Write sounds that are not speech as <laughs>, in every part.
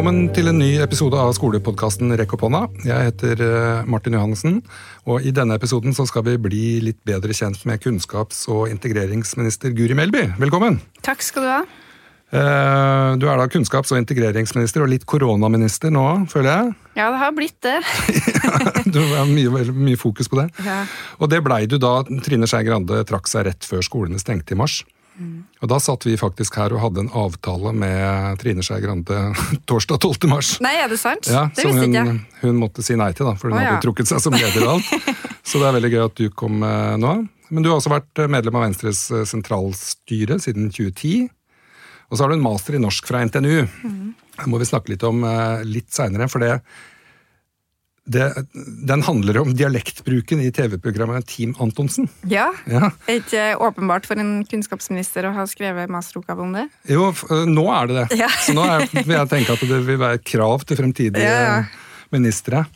Velkommen til en ny episode av skolepodkasten Rekk opp hånda. Jeg heter eh, Martin Johannessen, og i denne episoden så skal vi bli litt bedre kjent med kunnskaps- og integreringsminister Guri Melby. Velkommen! Takk skal du ha. Eh, Du er da kunnskaps- og integreringsminister og litt koronaminister nå, føler jeg. <laughs> Ja, det har blitt det. <laughs> Du har mye, mye fokus på det. Ja. Og det blei du da Trine Skei Grande trakk seg rett før skolene stengte i mars. Og da satt vi faktisk her og hadde en avtale med Trine Skei Grande <laughs> torsdag 12. mars. Nei, er det sant? Ja, det som visste hun, ikke hun måtte si nei til, da, for hun ja. hadde trukket seg som leder og alt. <laughs> Så det er veldig gøy at du kom eh, nå. Men du har også vært eh, medlem av Venstres eh, sentralstyre siden 2010. Og så har du en master i norsk fra NTNU. Mm. Det må vi snakke litt om litt seinere, for det, det Den handler om dialektbruken i TV-programmet Team Antonsen. Ja, Ja. Det er ikke åpenbart for en kunnskapsminister å ha skrevet masteroppgave om det. Jo, eh, nå er det det. Ja. <laughs> Så nå er, vil jeg tenke at det vil være et krav til fremtidige Ja, ministre.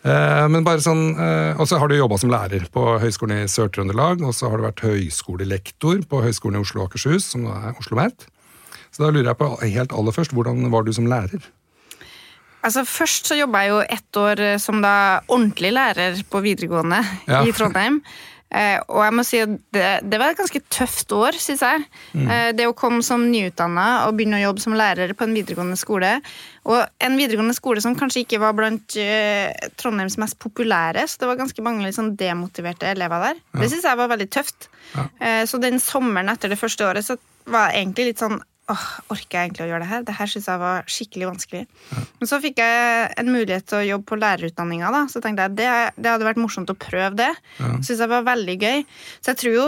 Eh, Men bare sånn, eh, Og så har du jobba som lærer på Høgskolen i Sør-Trøndelag, og så har du vært høyskolelektor på Høgskolen i Oslo og Akershus, som nå er Oslo OsloMet. Så da lurer jeg på helt aller først, hvordan var du som lærer? Altså, Først så jobba jeg jo ett år eh, som da ordentlig lærer på videregående Ja. i Trondheim. Eh, og jeg må si at det, det var et ganske tøft år, syns jeg. Eh, det å komme som nyutdanna og begynne å jobbe som lærer på en videregående skole. Og en videregående skole som kanskje ikke var blant eh, Trondheims mest populære, så det var ganske mange sånn demotiverte elever der. Det syns jeg var veldig tøft. Eh, så den sommeren etter det første året så var jeg egentlig litt sånn Åh, orker jeg egentlig å gjøre det her? Det her syns jeg var skikkelig vanskelig. Men så fikk jeg en mulighet til å jobbe på lærerutdanninga. da, Så tenkte jeg det, det hadde vært morsomt å prøve det. Synes jeg var veldig gøy. Så jeg tror jo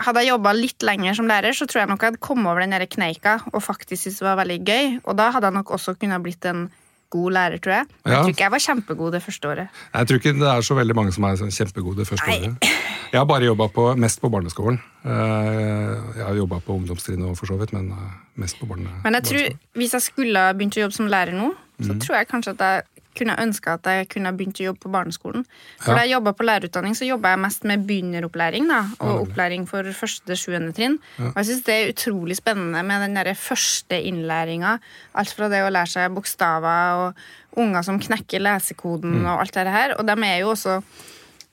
hadde jeg jobba litt lenger som lærer, så tror jeg nok jeg hadde kommet over den kneika og faktisk syntes det var veldig gøy. Og da hadde jeg nok også kunnet blitt en god lærer, tror jeg. Ja. jeg tror ikke jeg var kjempegod det første året. Jeg tror ikke det er så veldig mange som er kjempegode det første Nei. året. Jeg har bare jobba mest på barneskolen. Eh, Jeg har jobba på ungdomstrinnet òg, for så vidt, men eh, mest på barne, Men jeg tror, hvis jeg skulle begynt å jobbe som lærer nå, så mm. tror jeg kanskje at jeg kunne ønske at jeg kunne begynt å jobbe på barneskolen. For Ja. Da jeg jobba på lærerutdanning, så jobba jeg mest med begynneropplæring da, og opplæring for første til sjuende trinn. Og jeg syns det er utrolig spennende med den der første innlæringa. Alt fra det å lære seg bokstaver og unger som knekker lesekoden og alt det her. Og de er jo også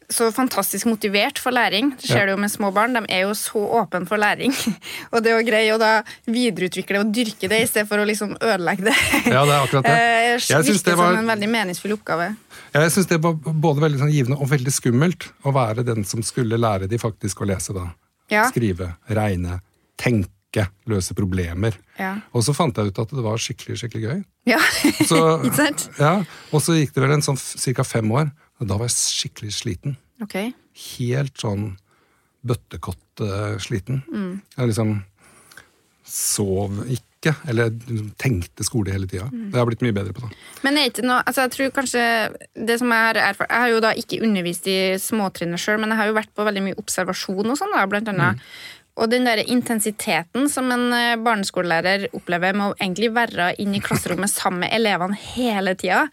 så fantastisk motivert for læring. Det skjer Ja. du jo med små barn. De er jo så åpne for læring. <laughs> Og det å greie å da videreutvikle og dyrke det i stedet for å liksom ødelegge det. <laughs> Ja, det er akkurat det. <laughs> eh, Jeg synes virker det var- som en veldig meningsfull oppgave. Jeg syns det var både veldig sånn givende og veldig skummelt å være den som skulle lære de faktisk å lese. da. Ja. Skrive, regne, tenke, løse problemer. Ja. Og så fant jeg ut at det var skikkelig skikkelig gøy. Ja, Så, ikke sant? ja, Og så gikk det vel en sånn ca. fem år, da var jeg skikkelig sliten. Okay. Helt sånn bøttekott-sliten. Mm. Jeg liksom sov ikke, eller tenkte skole hele tida. Mm. Det har jeg blitt mye bedre på. da. Men er ikke noe, altså jeg tror kanskje det som Jeg har erfart, jeg har jo da ikke undervist i småtrinnet sjøl, men jeg har jo vært på veldig mye observasjon og sånn, da, blant annet. Og den der intensiteten som en eh, barneskolelærer opplever med å egentlig være inne i klasserommet <laughs> sammen med elevene hele tida,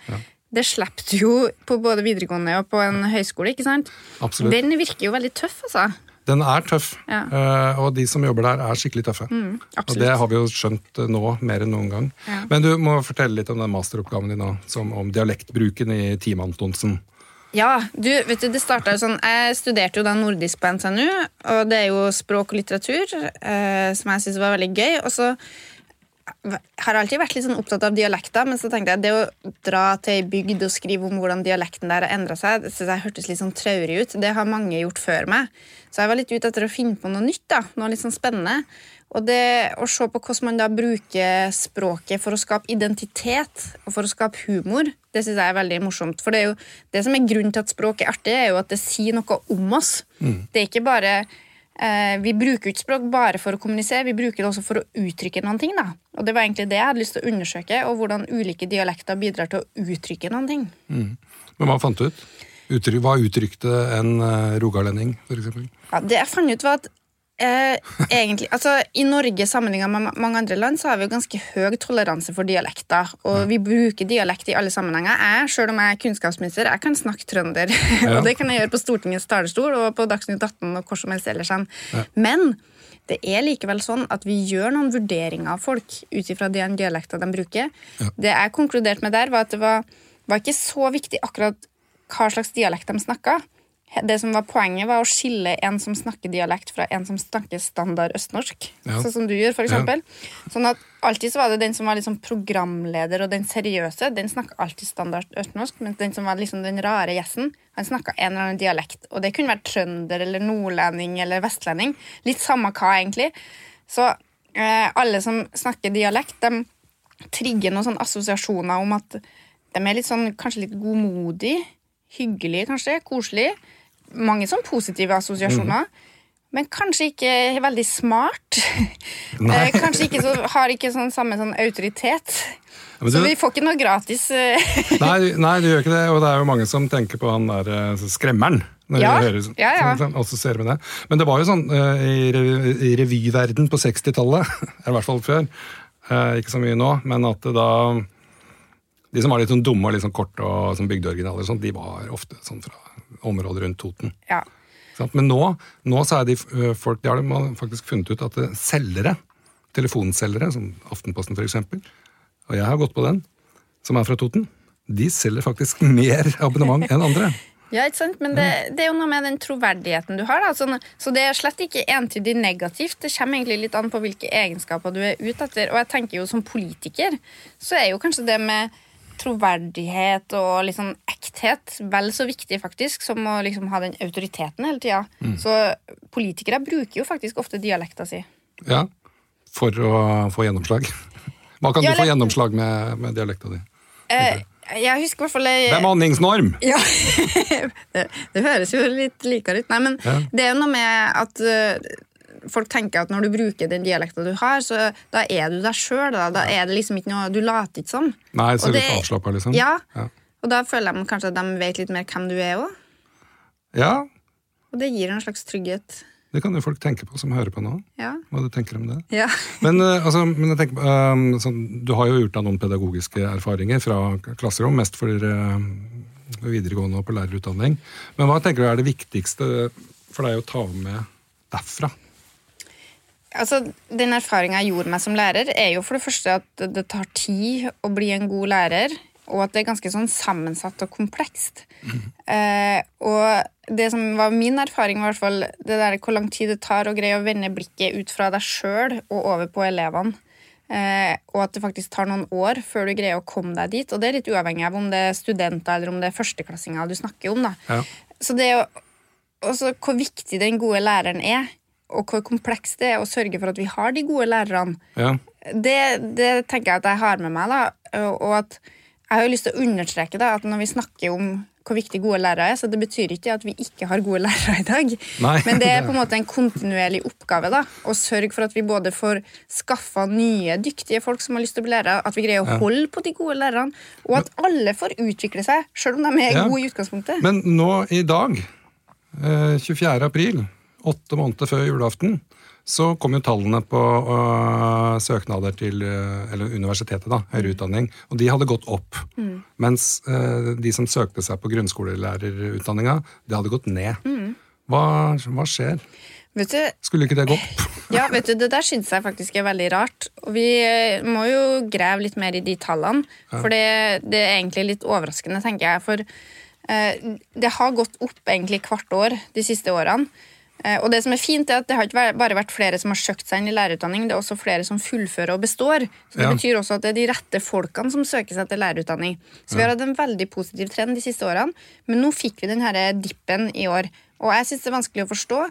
det slipper du jo på både videregående og på en høyskole. ikke sant? Absolutt. Den virker jo veldig tøff, altså. Den er tøff, Ja. eh, og de som jobber der, er skikkelig tøffe. og det har vi jo skjønt eh, nå mer enn noen gang. Ja. Men du må fortelle litt om den masteroppgaven din nå, som om dialektbruken i Team Antonsen. Ja, du, vet du, det startet jo sånn Jeg studerte jo da nordisk på NTNU, og det er jo språk og litteratur, eh, som jeg syns var veldig gøy. Og så har alltid vært litt sånn opptatt av dialekter, men så tenkte jeg det å dra til ei bygd og skrive om hvordan dialekten der har endra seg, det synes jeg hørtes litt sånn traurig ut. Det har mange gjort før meg. Så jeg var litt ute etter å finne på noe nytt, da, noe litt sånn spennende. Og det å se på hvordan man da bruker språket for å skape identitet og for å skape humor, det synes jeg er veldig morsomt. For det er jo det som er grunnen til at språk er artig, er jo at det sier noe om oss. Det er ikke bare Vi bruker ikke språk bare for å kommunisere, vi bruker det også for å uttrykke noen ting. da. Og det var egentlig det jeg hadde lyst til å undersøke, og hvordan ulike dialekter bidrar til å uttrykke noen ting. Men hva fant du ut? Uttrykk, hva uttrykte en uh, rogalending, f.eks.? Ja, det jeg fant ut var at eh, egentlig, altså I Norge sammenlignet med mange andre land så har vi jo ganske høy toleranse for dialekter. Og vi bruker dialekt i alle sammenhenger. Jeg, selv om jeg er kunnskapsminister, jeg kan snakke trønder. <laughs> Ja. og det kan jeg gjøre på Stortingets talerstol og på Dagsnytt 18 og hvor som helst ellers. Ja. Men det er likevel sånn at vi gjør noen vurderinger av folk ut ifra den dialekta de bruker. Det jeg konkluderte med der, var at det var, var ikke så viktig akkurat hva slags dialekt de snakka. Det som var Poenget var å skille en som snakker dialekt, fra en som snakker standard østnorsk. Ja. Sånn som du gjør, for eksempel. Sånn at alltid så var det den som var liksom programleder og den seriøse, den snakka alltid standard østnorsk, mens den som var liksom den rare gjesten, han snakka en eller annen dialekt. Og det kunne vært trønder eller nordlending eller vestlending. Litt samme hva, egentlig. Så eh, alle som snakker dialekt, de trigger noen sånne assosiasjoner om at de er litt sånn, kanskje litt godmodig, hyggelig kanskje, koselig. Mange sånn positive assosiasjoner. Men kanskje ikke veldig smart. Eh, kanskje ikke så, har ikke sånn samme sånn autoritet. Du, Så vi får ikke noe gratis. eh, Nei, nei, du gjør ikke det, og det er jo mange som tenker på han der eh, skremmeren. Når Ja, hører, ja, ja. Sånn, assosierer med det. Men det var jo sånn i, i revyverden på 60-tallet, <laughs> i hvert fall før, ikke så mye nå, men at da De som var litt sånn dumme og litt sånn korte og sånn bygdeoriginaler, de var ofte sånn fra området rundt Toten. Ja. Men nå, nå så er de folk, de har de faktisk funnet ut at eh, selgere, telefonselgere, som Aftenposten eksempel, og jeg har gått på den, som er fra Toten, de selger faktisk <laughs> mer abonnement enn andre. Ja, ikke sant? Men det, det er jo noe med den troverdigheten du har. Da. Så, så det er slett ikke entydig negativt. Det kommer egentlig litt an på hvilke egenskaper du er ute etter. Og jeg tenker jo som politiker så er jo kanskje det med troverdighet og liksom ekthet vel så viktig faktisk som å liksom ha den autoriteten hele tida. Så politikere bruker jo faktisk ofte dialekta si. Ja, for å få gjennomslag. Hva kan Dialekt... du få gjennomslag med, med dialekta di? Eh, jeg husker i hvert fall jeg... Bemanningsnorm! Ja, <laughs> det, det høres jo litt likere ut. Nei, men Ja. det er jo noe med at øh, folk tenker at når du bruker den dialekta du har, så da er du deg sjøl. Da. da er det liksom ikke noe Du later ikke som. Nei, så Og litt avslappa, liksom. Ja, Ja. og da føler de kanskje at de vet litt mer hvem du er òg. ja, Og det gir en slags trygghet. det kan jo folk tenke på som hører på nå. Ja. Hva du tenker om det. ja. Men, eh, altså, men jeg tenker, um, sånn, du har jo gjort deg noen pedagogiske erfaringer fra klasserom, mest for uh, videregående og på lærerutdanning. Men hva tenker du er det viktigste for deg å ta med derfra? Altså, Den erfaringa jeg gjorde meg som lærer, er jo for det første at det tar tid å bli en god lærer, og at det er ganske sånn sammensatt og komplekst. Eh, og det som var min erfaring, i hvert fall det der hvor lang tid det tar å greie å vende blikket ut fra deg sjøl og over på elevene. Eh, og at det faktisk tar noen år før du greier å komme deg dit. Og det er litt uavhengig av om det er studenter eller om det er førsteklassinger du snakker om. da. Ja. Så det er jo også hvor viktig den gode læreren er, og hvor komplekst det er å sørge for at vi har de gode lærerne, Ja. det, det tenker jeg at jeg har med meg. da, Og at jeg har jo lyst til å understreke da, at når vi snakker om hvor viktig gode lærere er, så det betyr ikke at vi ikke har gode lærere i dag. Nei. Men det er på en måte en kontinuerlig oppgave da, å sørge for at vi både får skaffa nye, dyktige folk som har lyst til å bli lærere, at vi greier å holde på de gode lærerne, og at alle får utvikle seg, sjøl om de er Ja. gode i utgangspunktet. Men nå i dag, eh, 24. april, åtte måneder før julaften, så kom jo tallene på uh, søknader til uh, eller universitetet, da, høyere utdanning, og de hadde gått opp. Mens uh, de som søkte seg på grunnskolelærerutdanninga, det hadde gått ned. Hva, hva skjer? Vet du, Skulle ikke det gå opp? <laughs> Ja, vet du, det der syns jeg faktisk er veldig rart. Og vi må jo grave litt mer i de tallene, for det, det er egentlig litt overraskende, tenker jeg. For det har gått opp egentlig hvert år de siste årene. Eh, og det som er fint, er at det har ikke bare vært flere som har søkt seg inn i lærerutdanning, det er også flere som fullfører og består. Så det Ja. betyr også at det er de rette folkene som søker seg til lærerutdanning. Så vi har hatt en veldig positiv trend de siste årene, men nå fikk vi denne dippen i år. Og jeg syns det er vanskelig å forstå.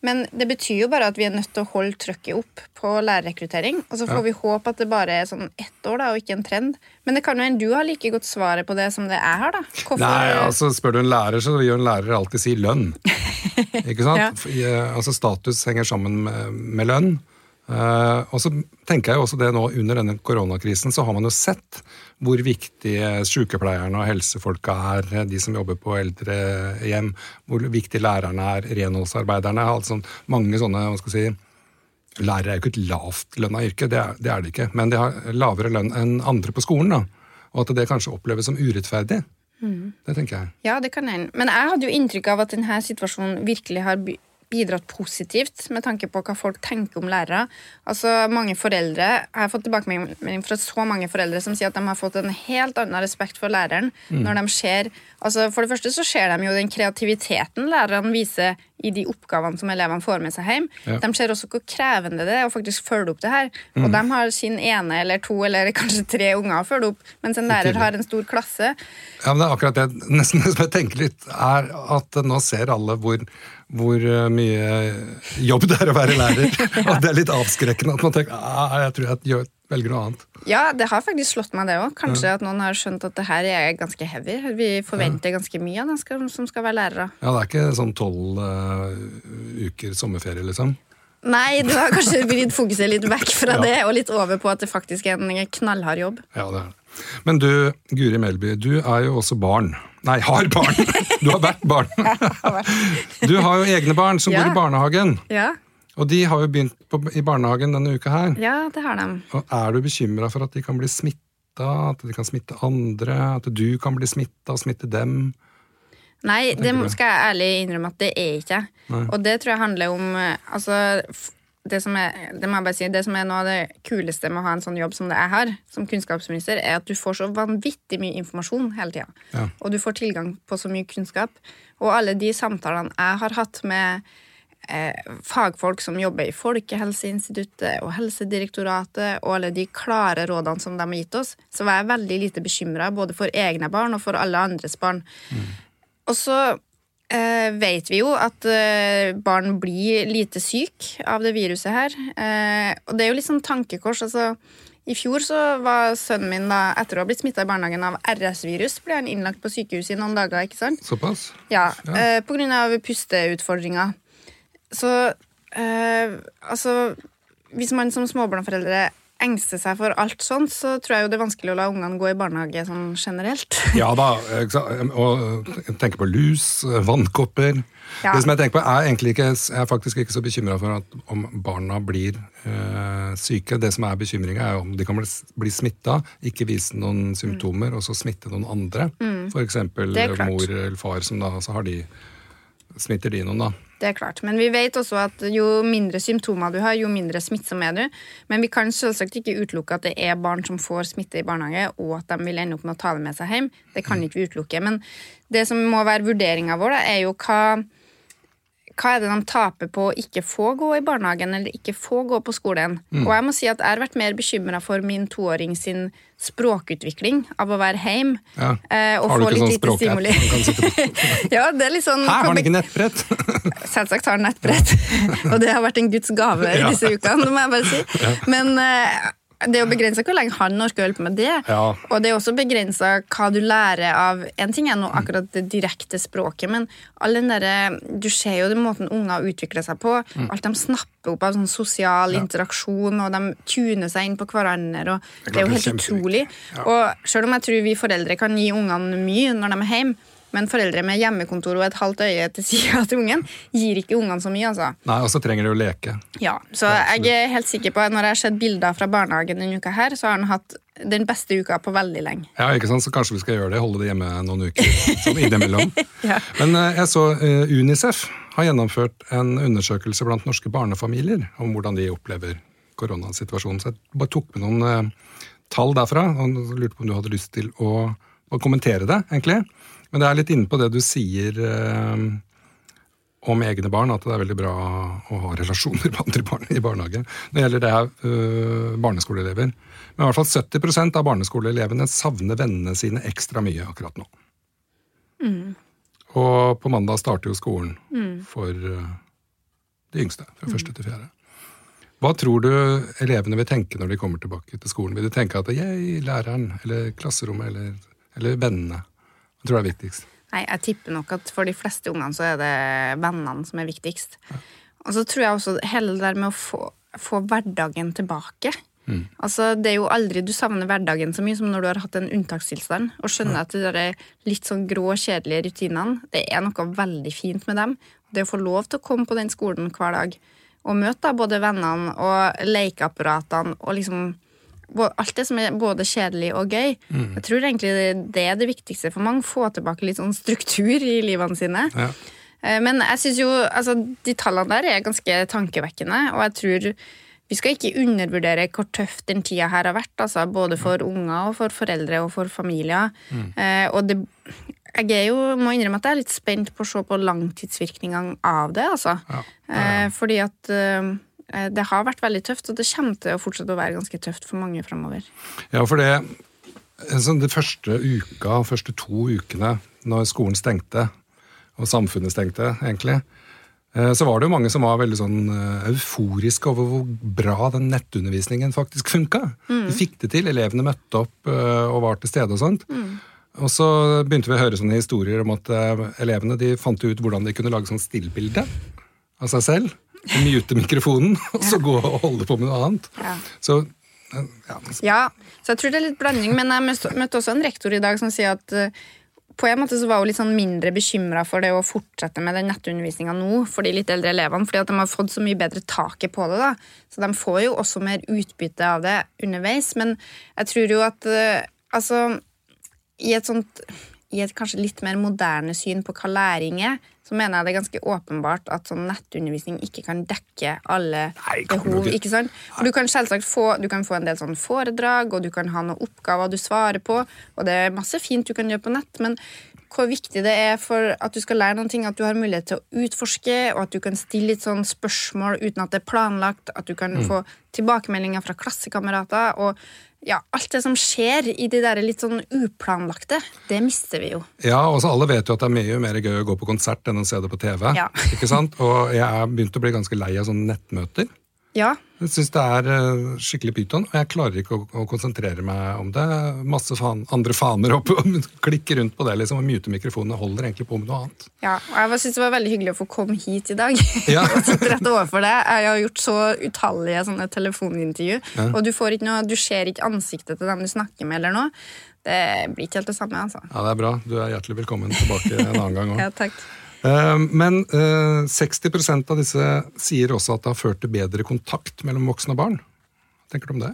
Men det betyr jo bare at vi er nødt til å holde trøkket opp på lærerrekruttering. Og så får Ja. vi håpe at det bare er sånn ett år, da, og ikke en trend. Men det kan jo hende du har like godt svaret på det som det jeg har, da. Hvorfor Nei, altså Spør du en lærer, så vil jo en lærer alltid si lønn. <laughs> <laughs> Ikke sant? Ja. Altså Status henger sammen med, med lønn. Uh, og så tenker jeg jo også det nå Under denne koronakrisen så har man jo sett hvor viktige sykepleierne og helsefolka er, eh, de som jobber på eldrehjem, hvor viktige lærerne er, renholdsarbeiderne. Altså mange sånne hva skal jeg si, Lærere er jo ikke et lavtlønna yrke, det er, det er det ikke. Men de har lavere lønn enn andre på skolen. da. Og at det kanskje oppleves som urettferdig. Det tenker jeg. Ja, det kan hende. Men jeg hadde jo inntrykk av at denne situasjonen virkelig har bidratt positivt med tanke på hva folk tenker om lærere. Altså mange foreldre, Jeg har fått tilbakemelding fra så mange foreldre som sier at de har fått en helt annen respekt for læreren. Mm. når de ser, altså For det første så ser de jo den kreativiteten lærerne viser i de oppgavene som elevene får med seg hjem. Ja. De ser også hvor krevende det er å faktisk følge opp det her. Mm. Og de har sin ene eller to eller <laughs> kanskje tre unger å følge opp, mens en lærer har en stor klasse. Ja, men det er akkurat det. <laughs> Nesten som jeg tenker litt, er at nå ser alle hvor, hvor eh, mye jobb det er å være lærer. <laughs> Og det er litt avskrekkende at man tenker ah, jeg tror jeg gjør, velger noe annet. Ja, det har faktisk slått meg, det òg. Kanskje at noen har skjønt at det her er ganske heavy. Vi forventer ganske mye av dem som skal være lærere. Ja, Det er ikke sånn tolv eh, uker sommerferie, liksom. Nei, du har kanskje vridd fokuset litt vekk fra <laughs> Ja. det, og litt over på at det faktisk er en knallhard jobb. Ja, det er det. Men du, Guri Melby, du er jo også barn. Nei, har barn! <laughs> Du har vært barn. Du har jo egne barn som Ja. går i barnehagen. Ja, Og de har jo begynt på, i barnehagen denne uka her. ja det har de. Og er du bekymra for at de kan bli smitta, at de kan smitte andre, at du kan bli smitta og smitte dem? Nei, det skal jeg ærlig innrømme at det er ikke. Nei. Og det tror jeg handler om eh, altså, det som, er, det må jeg bare si, det som er noe av det kuleste med å ha en sånn jobb som det jeg har, som kunnskapsminister, er at du får så vanvittig mye informasjon hele tida. Ja. Og du får tilgang på så mye kunnskap. Og alle de samtalene jeg har hatt med fagfolk som jobber i Folkehelseinstituttet og Helsedirektoratet, og alle de klare rådene som de har gitt oss, så var jeg veldig lite bekymra både for egne barn og for alle andres barn. Og så eh, vet vi jo at eh, barn blir lite syke av det viruset her. Eh, og det er jo litt sånn tankekors. altså i fjor så var sønnen min, da, etter å ha blitt smitta i barnehagen av RS-virus, ble han innlagt på sykehuset i noen dager. ikke sant? Såpass? Ja, Ja. Eh, av pusteutfordringer. Så eh, altså Hvis man som småbarnsforeldre engster seg for alt sånt, så tror jeg jo det er vanskelig å la ungene gå i barnehage sånn generelt. Ja da. Og tenke på lus, vannkopper. Ja. Det som Jeg tenker på er egentlig ikke, jeg er faktisk ikke så bekymra for at om barna blir eh, syke. Det som er bekymringa, er om de kan bli, bli smitta, ikke vise noen symptomer, og så smitte noen andre. For eksempel Mm. Er mor eller far, som da så har de smitter de noen, da. Det er klart. Men vi vet også at jo mindre symptomer du har, jo mindre smittsom er du. Men vi kan selvsagt ikke utelukke at det er barn som får smitte i barnehage, og at de vil ende opp med å ta det med seg hjem. Det kan ikke vi utelukke. Men det som må være vurderinga vår, da, er jo hva hva er det de taper på å ikke få gå i barnehagen eller ikke få gå på skolen? Og jeg må si at jeg har vært mer bekymra for min toåring sin språkutvikling av å være hjemme. Ja. eh, og Har få litt sånn lite stimuli. <laughs> ja, det er litt sånn Her har han ikke nettbrett? <laughs> Selvsagt har han nettbrett, <laughs> og det har vært en Guds gave i disse ukene. må jeg bare si. Men eh, det er jo begrensa hvor lenge han orker å hjelpe med det. Ja. Og det er også begrensa hva du lærer av En ting er nå akkurat det direkte språket, men all den der, Du ser jo den måten unger utvikler seg på. Mm. Alt de snapper opp av sånn sosial interaksjon, og de tuner seg inn på hverandre. Og Det er jo helt utrolig. Ja. Og selv om jeg tror vi foreldre kan gi ungene mye når de er hjemme, men foreldre med hjemmekontor og et halvt øye til sida til ungen gir ikke ungene så mye. altså. Nei, og så trenger de å leke. Ja, Så jeg er helt sikker på at når jeg har sett bilder fra barnehagen denne uka, her, så har han hatt den beste uka på veldig lenge. Ja, ikke sant? Så kanskje vi skal gjøre det, holde det hjemme noen uker <laughs> sånn innimellom. Ja. Men eh, jeg så eh, Unicef har gjennomført en undersøkelse blant norske barnefamilier om hvordan de opplever koronasituasjonen. Så jeg bare tok med noen eh, tall derfra, og lurte på om du hadde lyst til å, å kommentere det, egentlig. Men det er litt inne på det du sier eh, om egne barn, at det er veldig bra å ha relasjoner med andre barn i barnehage. Når det gjelder det her eh, barneskoleelever. Men i hvert fall 70% av barneskoleelevene savner vennene sine ekstra mye akkurat nå. Og på mandag starter jo skolen for øh, de yngste, fra første til fjerde. Hva tror du elevene vil tenke når de kommer tilbake til skolen? Vil de tenke at jeg, læreren, eller klasserommet, eller, eller vennene? Tror jeg er viktigst? Nei, Jeg tipper nok at for de fleste ungene så er det vennene som er viktigst. Og så tror jeg også hele det der med å få, få hverdagen tilbake. Altså, Det er jo aldri du savner hverdagen så mye som når du har hatt en unntakstilstand. Og skjønner at de der litt sånn grå, kjedelige rutinene, det er noe veldig fint med dem. Det å få lov til å komme på den skolen hver dag og møte da både vennene og lekeapparatene og liksom Alt det som er både kjedelig og gøy. Jeg tror egentlig det- det er det viktigste for mange. Få tilbake litt sånn struktur i livene sine. Ja. Eh, Men jeg synes jo, altså, de tallene der er ganske tankevekkende, og jeg tror vi skal ikke undervurdere hvor tøft den tida her har vært, altså, både for unger og for foreldre og for familier. Eh, og det, jeg jo, må innrømme at jeg er litt spent på å se på langtidsvirkningene av det, altså. Ja. Eh, fordi at eh, det har vært veldig tøft, og det kommer til å fortsette å være ganske tøft for mange framover. Ja, for det sånn, De første uka, første to ukene når skolen stengte, og samfunnet stengte, egentlig, eh, så var det jo mange som var veldig sånn eh, euforiske over hvor bra den nettundervisningen faktisk funka. De fikk det til. Elevene møtte opp eh, og var til stede og sånt. Og så begynte vi å høre sånne historier om at eh, elevene de fant ut hvordan de kunne lage sånn stillbilde av seg selv. Mute mikrofonen, <laughs> og så gå og holde på med noe annet. Ja. Så eh, ja, Ja, så jeg tror det er litt blanding, men jeg møtte- også en rektor i dag som sier at eh, på en måte så var hun litt sånn mindre bekymra for det å fortsette med den nettundervisninga nå for de litt eldre elevene, fordi at de har fått så mye bedre taket på det. da. Så de får jo også mer utbytte av det underveis. Men jeg tror jo at eh, altså i et sånt i et kanskje litt mer moderne syn på hva læring er, så mener jeg det er ganske åpenbart at sånn nettundervisning ikke kan dekke alle Nei, kan behov. ikke? sant? For Du kan selvsagt få, du kan få en del sånn foredrag, og du kan ha noen oppgaver du svarer på, og det er masse fint du kan gjøre på nett, men hvor viktig det er for at du skal lære noen ting, at du har mulighet til å utforske, og at du kan stille litt sånn spørsmål uten at det er planlagt, at du kan Mm. få tilbakemeldinger fra klassekamerater, og ja, alt det som skjer i de der litt sånn uplanlagte, det mister vi jo. Ja, og så alle vet jo at det er mye mer gøy å gå på konsert enn å se det på TV. Ja. ikke sant? Og jeg er begynt å bli ganske lei av sånne nettmøter. Ja, Jeg syns det er eh, skikkelig pyton, og jeg klarer ikke å, å konsentrere meg om det. Masse fan, andre faner oppe og <laughs> klikker rundt på det, liksom, og mute mikrofonen og holder egentlig på med noe annet. Ja, og jeg synes det var veldig hyggelig å få komme hit i dag. <laughs> Ja. og sitte rett overfor det. Jeg har gjort så utallige sånne telefonintervju, og du, får ikke noe, du ser ikke ansiktet til dem du snakker med eller noe. Det blir ikke helt det samme, altså. Ja, det er bra. Du er hjertelig velkommen tilbake en annen gang òg. <laughs> Ja, takk. Men eh, 60% av disse sier også at det har ført til bedre kontakt mellom voksne og barn. Hva tenker du om det?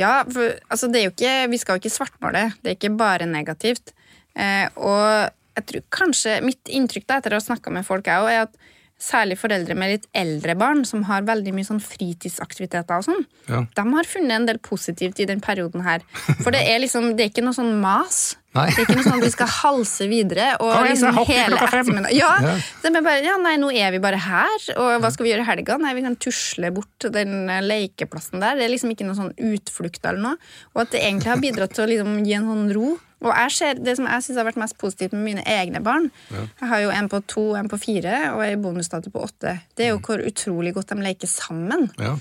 Ja, for altså, det er jo ikke, vi skal jo ikke svartmale. Det er ikke bare negativt. Eh, og jeg tror kanskje Mitt inntrykk da, etter å ha snakka med folk, er at særlig foreldre med litt eldre barn, som har veldig mye sånn fritidsaktiviteter og sånn, Ja. de har funnet en del positivt i den perioden her. For det er liksom, det er ikke noe sånn mas. Nei. Det er ikke noe sånn at vi skal halse videre. Og Kom liksom hele ettermiddagen ja, Ja. Så bare, ja, nei, nå er vi bare her, og hva skal vi gjøre i helga? Nei, vi kan tusle bort den eh, lekeplassen der. Det er liksom ikke noe sånn utflukt eller noe. Og at det egentlig har bidratt til å liksom gi en sånn ro. Og jeg ser, Det som jeg syns har vært mest positivt med mine egne barn Jeg har jo en på to, en på fire og ei bonusdatter på åtte. Det er jo hvor utrolig godt de leker sammen. Ja.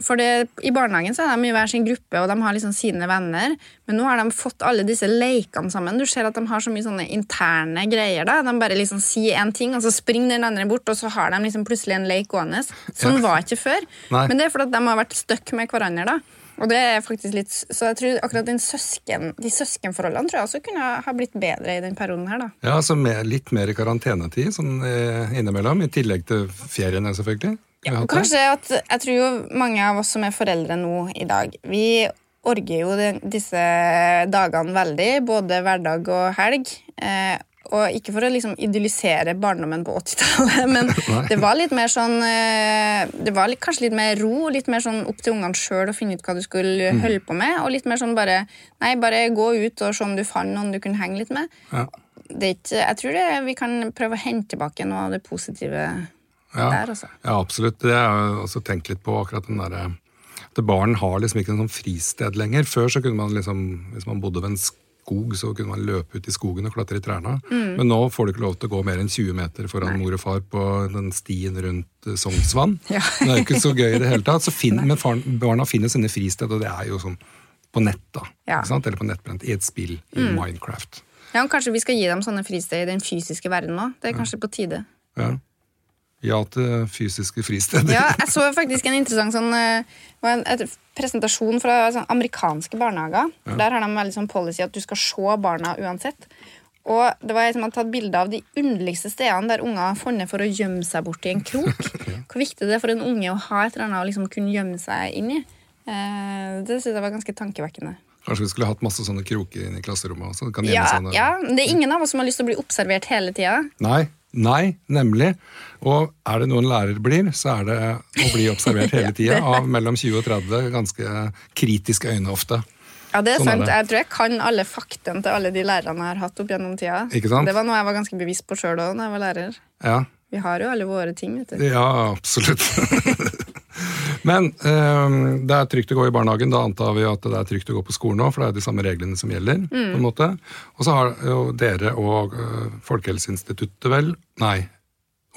For det, I barnehagen så er de i hver sin gruppe, og de har liksom sine venner. Men nå har de fått alle disse lekene sammen. Du ser at de har så mye sånne interne greier. da. De bare liksom sier én ting, og så springer den andre bort, og så har de liksom plutselig en leik gående. Sånn Ja. var ikke før. Nei. Men det er fordi at de har vært stuck med hverandre. da. Og det er faktisk litt, Så jeg tror akkurat søsken, de søskenforholdene tror jeg også kunne ha blitt bedre i den perioden her. da. Ja, altså med litt mer karantenetid sånn eh, innimellom, i tillegg til feriene selvfølgelig. Ja, kanskje at Jeg tror jo mange av oss som er foreldre nå i dag, vi orger jo de, disse dagene veldig, både hverdag og helg. Eh, og ikke for å liksom idyllisere barndommen på 80-tallet, <laughs> men <laughs> det var litt mer sånn eh, Det var litt, kanskje litt mer ro, litt mer sånn opp til ungene sjøl å finne ut hva du skulle Mm. holde på med. Og litt mer sånn bare Nei, bare gå ut og se om du fant noen du kunne henge litt med. Ja. Det ikke, jeg tror det, vi kan prøve å hente tilbake noe av det positive Ja. der, altså. Ja, absolutt. Det har jeg også tenkt litt på, akkurat den derre At barn har liksom ikke noe sånn fristed lenger. Før så kunne man liksom, hvis man bodde ved en skog, så kunne man løpe ut i skogen og klatre i trærne. Mm. Men nå får du ikke lov til å gå mer enn 20 meter foran mor og far på den stien rundt eh, Sognsvann. <laughs> Ja. Det er jo ikke så gøy i det hele tatt. Så finn, men faren, barna finner sine fristed, og det er jo sånn på nett, da. Ja. Mm. Eller på nettbrent, i et spill, i Minecraft. Ja, og Kanskje vi skal gi dem sånne fristed i den fysiske verden òg. Det er kanskje på tide. Ja. Ja til fysiske fristeder. Ja, Jeg så faktisk en interessant sånn, eh, en et presentasjon fra sånn, amerikanske barnehager. Ja. Der har de veldig sånn policy at du skal se barna uansett. Og det var jeg som hadde tatt bilde av de underligste stedene der unger har funnet for å gjemme seg bort i en krok. <laughs> Hvor viktig det er for en unge å ha et eller annet å liksom kunne gjemme seg inn i. Eh, det synes jeg var ganske tankevekkende. Kanskje vi skulle hatt masse sånne kroker inne i klasserommet også. Ja, seg ja, Det er ingen av oss som har lyst til å bli observert hele tida. Nei, Nei, nemlig. Og er det noen lærer blir, så er det å bli observert hele tida <laughs> av mellom 20 og 30 ganske kritiske øyne ofte. Ja, det er Sånn er sant. det. Jeg tror jeg kan alle faktaene til alle de lærerne jeg har hatt opp gjennom tida. Ikke sant? Det var noe jeg var ganske bevisst på sjøl òg da jeg var lærer. Ja, Vi har jo alle våre ting, vet du. ja absolutt. <laughs> Men eh, det er trygt å gå i barnehagen. Da antar vi at det er trygt å gå på skolen òg, for det er de samme reglene som gjelder. på en måte. Og så har jo dere og eh, Folkehelseinstituttet vel, nei,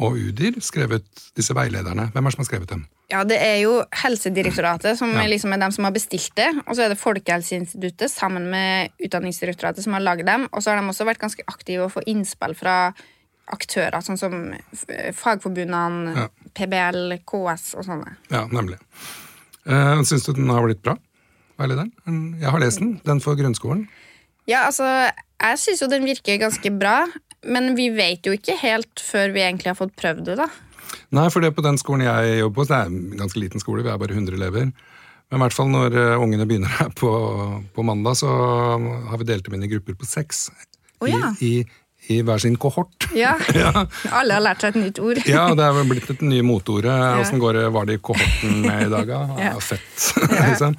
og UDIR skrevet disse veilederne. Hvem er det som har skrevet dem? Ja, Det er jo Helsedirektoratet som Ja. liksom er dem som har bestilt det. Og så er det Folkehelseinstituttet sammen med Utdanningsdirektoratet som har lagd dem. Og så har de også vært ganske aktive og få innspill fra aktører, sånn som Fagforbundene, Ja. PBL, KS og sånne. Ja, nemlig. Uh, Syns du den har blitt bra? Veilederen? Mm, Jeg har lest den. Den for grunnskolen. Ja, altså, jeg syns jo den virker ganske bra, men vi vet jo ikke helt før vi egentlig har fått prøvd det, da. Nei, for det på den skolen jeg jobber på, så det er en ganske liten skole, vi er bare 100 elever. Men i hvert fall når eh, ungene begynner her på, på mandag, så har vi delt dem inn i grupper på seks. Oh, ja. I, i, I hver sin kohort. <laughs> Ja, Alle har lært seg et nytt ord. Ja, det er vel blitt et nye motordet. Ja. Åssen går det, var det i kohorten med i dag, da? <laughs> Ja. Ja. fett. <laughs> liksom.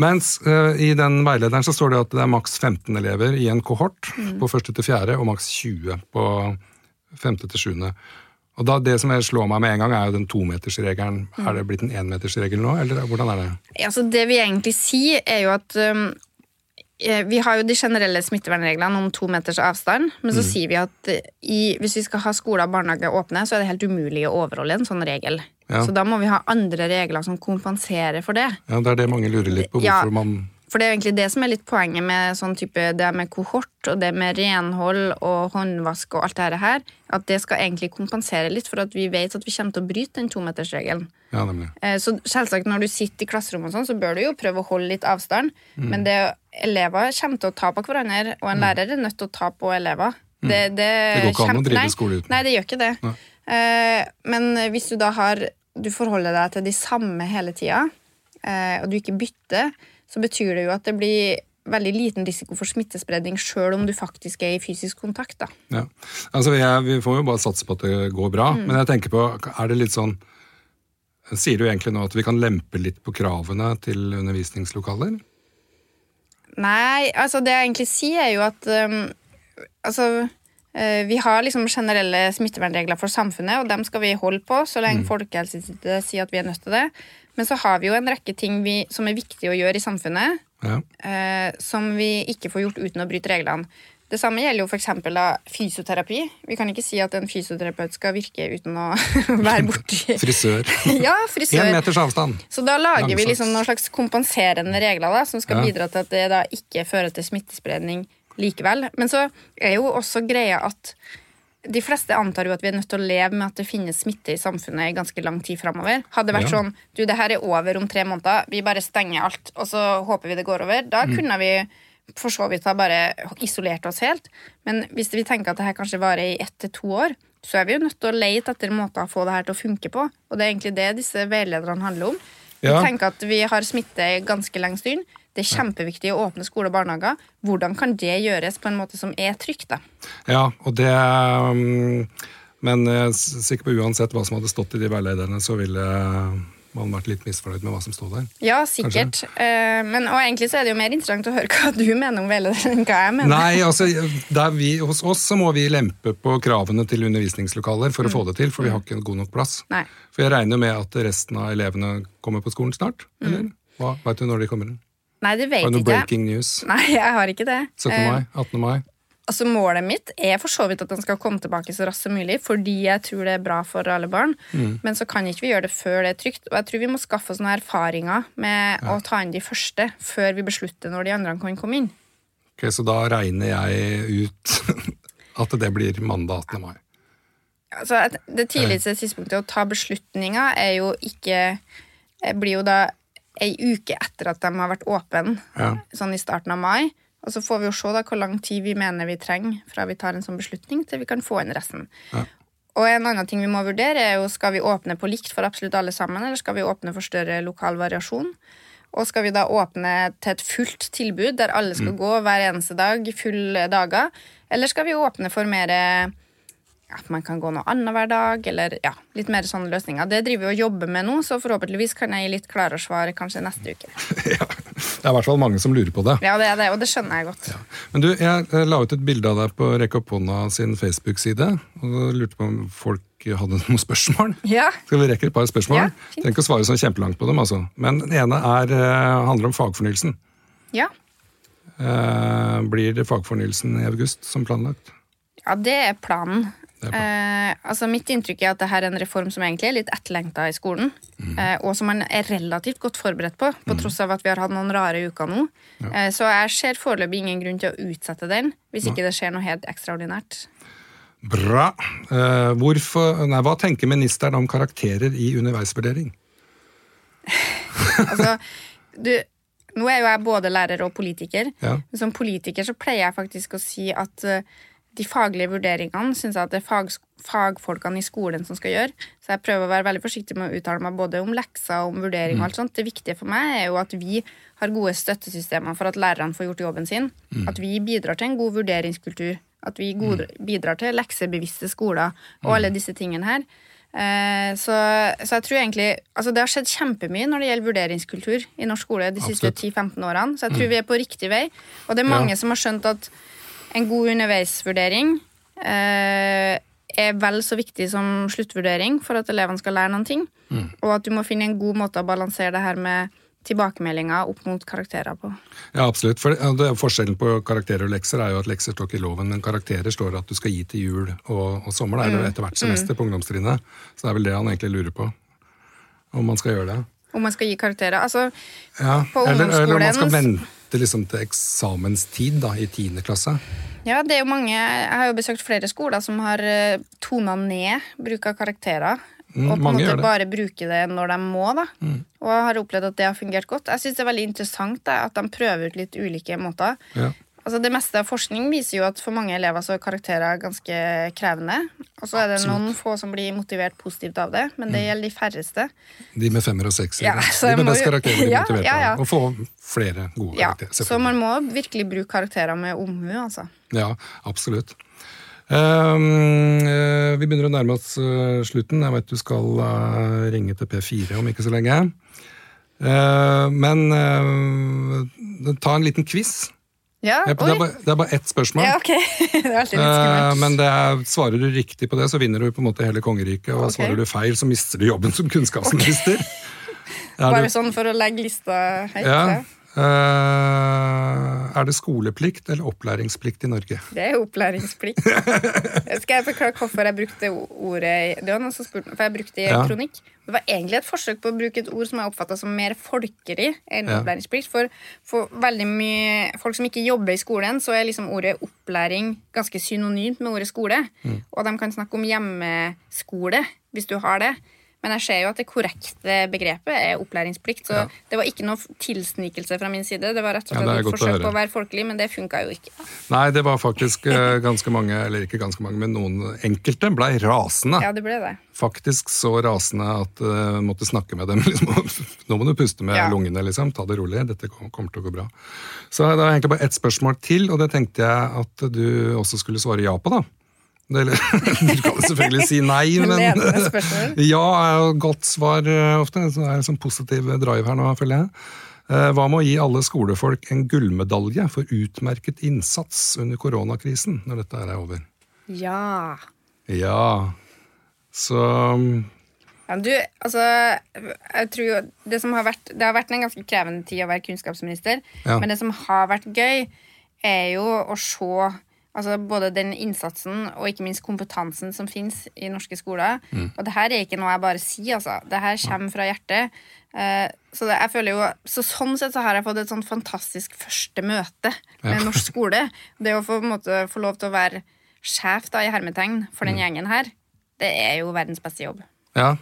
Mens uh, i den veilederen så står det at det er maks 15 elever i en kohort Mm. på 1. til 4., og maks 20 på 5. til 7. Og da, Det som jeg slår meg med en gang, er jo den tometersregelen. Mm. Er det blitt en enmetersregel nå, eller hvordan er det? Ja, så det vi egentlig sier, er jo at um, eh, vi har jo de generelle smittevernreglene om to meters avstand, men så sier vi at eh, i, hvis vi skal ha skoler og barnehager åpne, så er det helt umulig å overholde en sånn regel. Ja. Så da må vi ha andre regler som kompenserer for det. Ja, Det er det mange lurer litt på. Ja. man... For det er jo egentlig det som er litt poenget med sånn type, det med kohort og det med renhold og håndvask og alt det her, at det skal egentlig kompensere litt for at vi vet at vi kommer til å bryte den tometersregelen. Ja, nemlig. Eh, Så selvsagt når du sitter i klasserommet, og sånn, så bør du jo prøve å holde litt avstand. Mm. Men det, elever kommer til å ta på hverandre, og en lærer er nødt til å ta på elever. Det, det, Mm. Det går ikke an å drive skole uten. Nei, det gjør ikke det. Nei. Eh, Men hvis du da har Du forholder deg til de samme hele tida, eh, og du ikke bytter, så betyr det jo at det blir veldig liten risiko for smittespredning sjøl om du faktisk er i fysisk kontakt. da. Ja. Altså, er, vi får jo bare satse på at det går bra, Mm. men jeg tenker på, er det litt sånn Sier du egentlig nå at vi kan lempe litt på kravene til undervisningslokaler? Nei, altså det jeg egentlig sier er jo at um, altså, uh, vi har liksom generelle smittevernregler for samfunnet, og dem skal vi holde på så lenge Folkehelseinstituttet sier at vi er nødt til det. Men så har vi jo en rekke ting vi, som er viktig å gjøre i samfunnet, Ja. uh, som vi ikke får gjort uten å bryte reglene. Det samme gjelder jo f.eks. fysioterapi. Vi kan ikke si at en fysioterapeut skal virke uten å <laughs> være borti <laughs> Frisør. <laughs> Ja, frisør. Én meters avstand. Så da lager vi liksom noen slags kompenserende regler da, som skal Ja. bidra til at det da ikke fører til smittespredning likevel. Men så er jo også greia at de fleste antar jo at vi er nødt til å leve med at det finnes smitte i samfunnet i ganske lang tid framover. Hadde det vært Ja. sånn du, det her er over om tre måneder, vi bare stenger alt, og så håper vi det går over, da Mm. kunne vi for så vidt har bare isolert oss helt. Men hvis vi tenker at det her kanskje varer i ett til to år, så er vi jo nødt til å lete etter måter å få det her til å funke på. Og det er egentlig det disse veilederne handler om. Vi Ja. tenker at vi har smitte ganske lenge stund. Det er kjempeviktig å åpne skole og barnehager. Hvordan kan det gjøres på en måte som er trygt? da? Ja, og det um, Men jeg er sikker på uansett hva som hadde stått i de veilederne, så ville man vært litt misfornøyd med hva som sto der. Ja, sikkert. Uh, men, og egentlig så er det jo mer interessant å høre hva du mener om veilederen enn hva jeg mener. Nei, altså, der vi, hos oss så må vi lempe på kravene til undervisningslokaler for å få det til, for vi har ikke god nok plass. Nei. For jeg regner med at resten av elevene kommer på skolen snart, eller? Hva, vet du når de kommer? Nei, det Har du noe breaking news? Nei, jeg har ikke det. 17. Eh, mai? 18. mai? Altså Målet mitt er for så vidt at den skal komme tilbake så raskt som mulig, fordi jeg tror det er bra for alle barn. Mm. Men så kan ikke vi gjøre det før det er trygt. Og jeg tror vi må skaffe oss noen erfaringer med å ta inn de første, før vi beslutter når de andre kan komme inn. Ok, Så da regner jeg ut <laughs> at det blir mandag 18. mai. Altså, det tidligste tidspunktet å ta beslutninger er jo ikke blir jo da ei uke etter at de har vært åpne, Ja. sånn i starten av mai. Og så får vi jo se da hvor lang tid vi mener vi trenger fra vi tar en sånn beslutning, til vi kan få inn resten. Ja. Og en annen ting vi må vurdere, er jo skal vi åpne på likt for absolutt alle sammen, eller skal vi åpne for større lokal variasjon? Og skal vi da åpne til et fullt tilbud der alle skal gå hver eneste dag, fulle dager? Eller skal vi åpne for mer at man kan gå noe annenhver dag, eller ja, litt mer sånne løsninger. Det driver vi og jobber med nå, så forhåpentligvis kan jeg gi litt klarere svar kanskje neste uke. <laughs> ja, Det er i hvert fall mange som lurer på det. Ja, det er det, og det skjønner jeg godt. Ja. Men du, jeg eh, la ut et bilde av deg på Rekk opp hånda sin Facebook-side, og da lurte på om folk hadde <laughs> noen spørsmål. Ja. Skal vi rekke et par spørsmål? Ja. Trenger ikke å svare sånn kjempelangt på dem, altså. Men den ene er, eh, handler om fagfornyelsen. Ja. Eh, blir det fagfornyelsen i august som planlagt? Ja, det er planen. Eh, altså Mitt inntrykk er at dette er en reform som egentlig er litt etterlengta i skolen. Mm. Eh, og som man er relativt godt forberedt på, på tross av at vi har hatt noen rare uker nå. Eh, så jeg ser foreløpig ingen grunn til å utsette den, hvis ikke det skjer noe helt ekstraordinært. Bra. Eh, hvorfor, nei, hva tenker ministeren om karakterer i underveisvurdering? Altså, du, nå er jo jeg både lærer og politiker. Ja. Som politiker så pleier jeg faktisk å si at eh, de faglige vurderingene syns jeg at det er fag, fagfolkene i skolen som skal gjøre. Så jeg prøver å være veldig forsiktig med å uttale meg både om lekser og om vurdering. og alt sånt. Det viktige for meg er jo at vi har gode støttesystemer for at lærerne får gjort jobben sin. At vi bidrar til en god vurderingskultur. At vi god, bidrar til leksebevisste skoler og alle disse tingene her. Eh, Så, så jeg tror egentlig Altså det har skjedd kjempemye når det gjelder vurderingskultur i norsk skole de siste 10-15 årene, så jeg tror vi er på riktig vei. Og det er mange Ja. som har skjønt at en god underveisvurdering eh, er vel så viktig som sluttvurdering for at elevene skal lære noen ting. Og at du må finne en god måte å balansere det her med tilbakemeldinger opp mot karakterer på. Ja, absolutt. For det, Forskjellen på karakterer og lekser er jo at lekser står ikke i loven, men karakterer står at du skal gi til jul og, og sommer, da, eller etter hvert semester på ungdomstrinnet. Så det er vel det han egentlig lurer på. Om man skal gjøre det. Om man skal gi karakterer. Altså, Ja. På Eller, eller om man skal ungdomsskolen- vente liksom til eksamenstid da, i tiende klasse. Ja, det er jo mange Jeg har jo besøkt flere skoler som har uh, tona ned bruk av karakterer. Mm, og på en måte. Mm. bare bruke det når de må. da Og har opplevd at det har fungert godt. Jeg synes det er veldig interessant da, at de prøver ut litt ulike måter. Ja. Altså Det meste av forskning viser jo at for mange elever så er karakterer ganske krevende. Og så er det Absolutt. Mm. noen få som blir motivert positivt av det, men det gjelder de færreste. De med femmer og sekser. Ja, de med best karakterer blir <laughs> Ja, motivert ja, ja. av Og få flere gode Ja, karakterer. Så man må virkelig bruke karakterer med omhu, altså. Ja, absolutt. Um, vi begynner å nærme oss eh, slutten. Jeg vet du skal eh, ringe til P4 om ikke så lenge. Uh, men uh, ta en liten quiz. Ja, Det er bare, det er bare ett spørsmål. Ja, okay. <laughs> det er alltid litt Eh, skummelt. men det er, svarer du riktig på det, så vinner du på en måte hele kongeriket. Og okay. svarer du feil, så mister du jobben som kunnskapsminister. Okay. <laughs> Bare du- sånn for å legge lista høyt. ja. Eh, er det skoleplikt eller opplæringsplikt i Norge? Det er opplæringsplikt. Skal jeg forklare hvorfor jeg brukte ordet Det var noen som spurte for jeg brukte det i Ja. kronikk. Det var egentlig et forsøk på å bruke et ord som jeg oppfatta som mer folkelig enn Ja. opplæringsplikt. For, for veldig mye folk som ikke jobber i skolen, så er liksom ordet opplæring ganske synonymt med ordet skole. Mm. Og de kan snakke om hjemmeskole hvis du har det. Men jeg ser jo at det korrekte begrepet er opplæringsplikt. Så Ja. det var ikke noe tilsnikelse fra min side. Det var rett og slett ja, et forsøk på å være folkelig, men det funka jo ikke. Nei, det var faktisk eh, ganske mange, eller ikke ganske mange, men noen enkelte blei rasende. Ja, det ble det. Faktisk så rasende at jeg måtte snakke med dem. <laughs> Liksom. Nå må du puste med Ja. lungene, liksom. Ta det rolig. Dette kommer til å gå bra. Så det var egentlig bare ett spørsmål til, og det tenkte jeg at du også skulle svare ja på, da. Det- Eller, <laughs> du kan selvfølgelig si nei, <laughs> Men. <laughs> Ja er jo godt svar eh, ofte. Så det er en sånn positiv drive her nå, føler jeg. Eh, Hva med å gi alle skolefolk en gullmedalje for utmerket innsats under koronakrisen, når dette er over? Ja. Ja. Så ja du, altså jeg tror det, som har vært, det har vært en ganske krevende tid å være kunnskapsminister. Ja. Men det som har vært gøy, er jo å se altså både den innsatsen og ikke minst kompetansen som finnes i norske skoler. Mm. Og det her er ikke noe jeg bare sier, altså. Det her kommer fra hjertet. Uh, så, det, jeg føler jo, så sånn sett så har jeg fått et sånn fantastisk første møte med Ja. norsk skole. Det å få, måte, få lov til å være sjef da, i hermetegn for Mm. den gjengen her, det er jo verdens beste jobb. ja,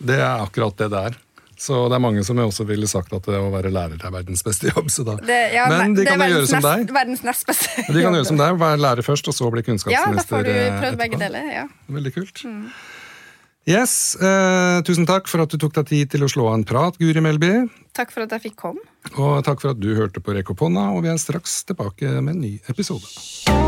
det er akkurat det det er. Så det er mange som også ville sagt at det å være lærer er verdens beste jobb. Det, ja, Men de kan jo gjøre som deg. Verdens nest beste. jobb. De kan gjøre som deg, være lærer først, og så bli kunnskapsminister. Ja, da får du eh, prøvd begge deler. Ja. Veldig kult. Yes, eh, Tusen takk for at du tok deg tid til å slå av en prat, Guri Melby. Takk for at jeg fikk komme. Og takk for at du hørte på Rekk opp hånda, og vi er straks tilbake med en ny episode.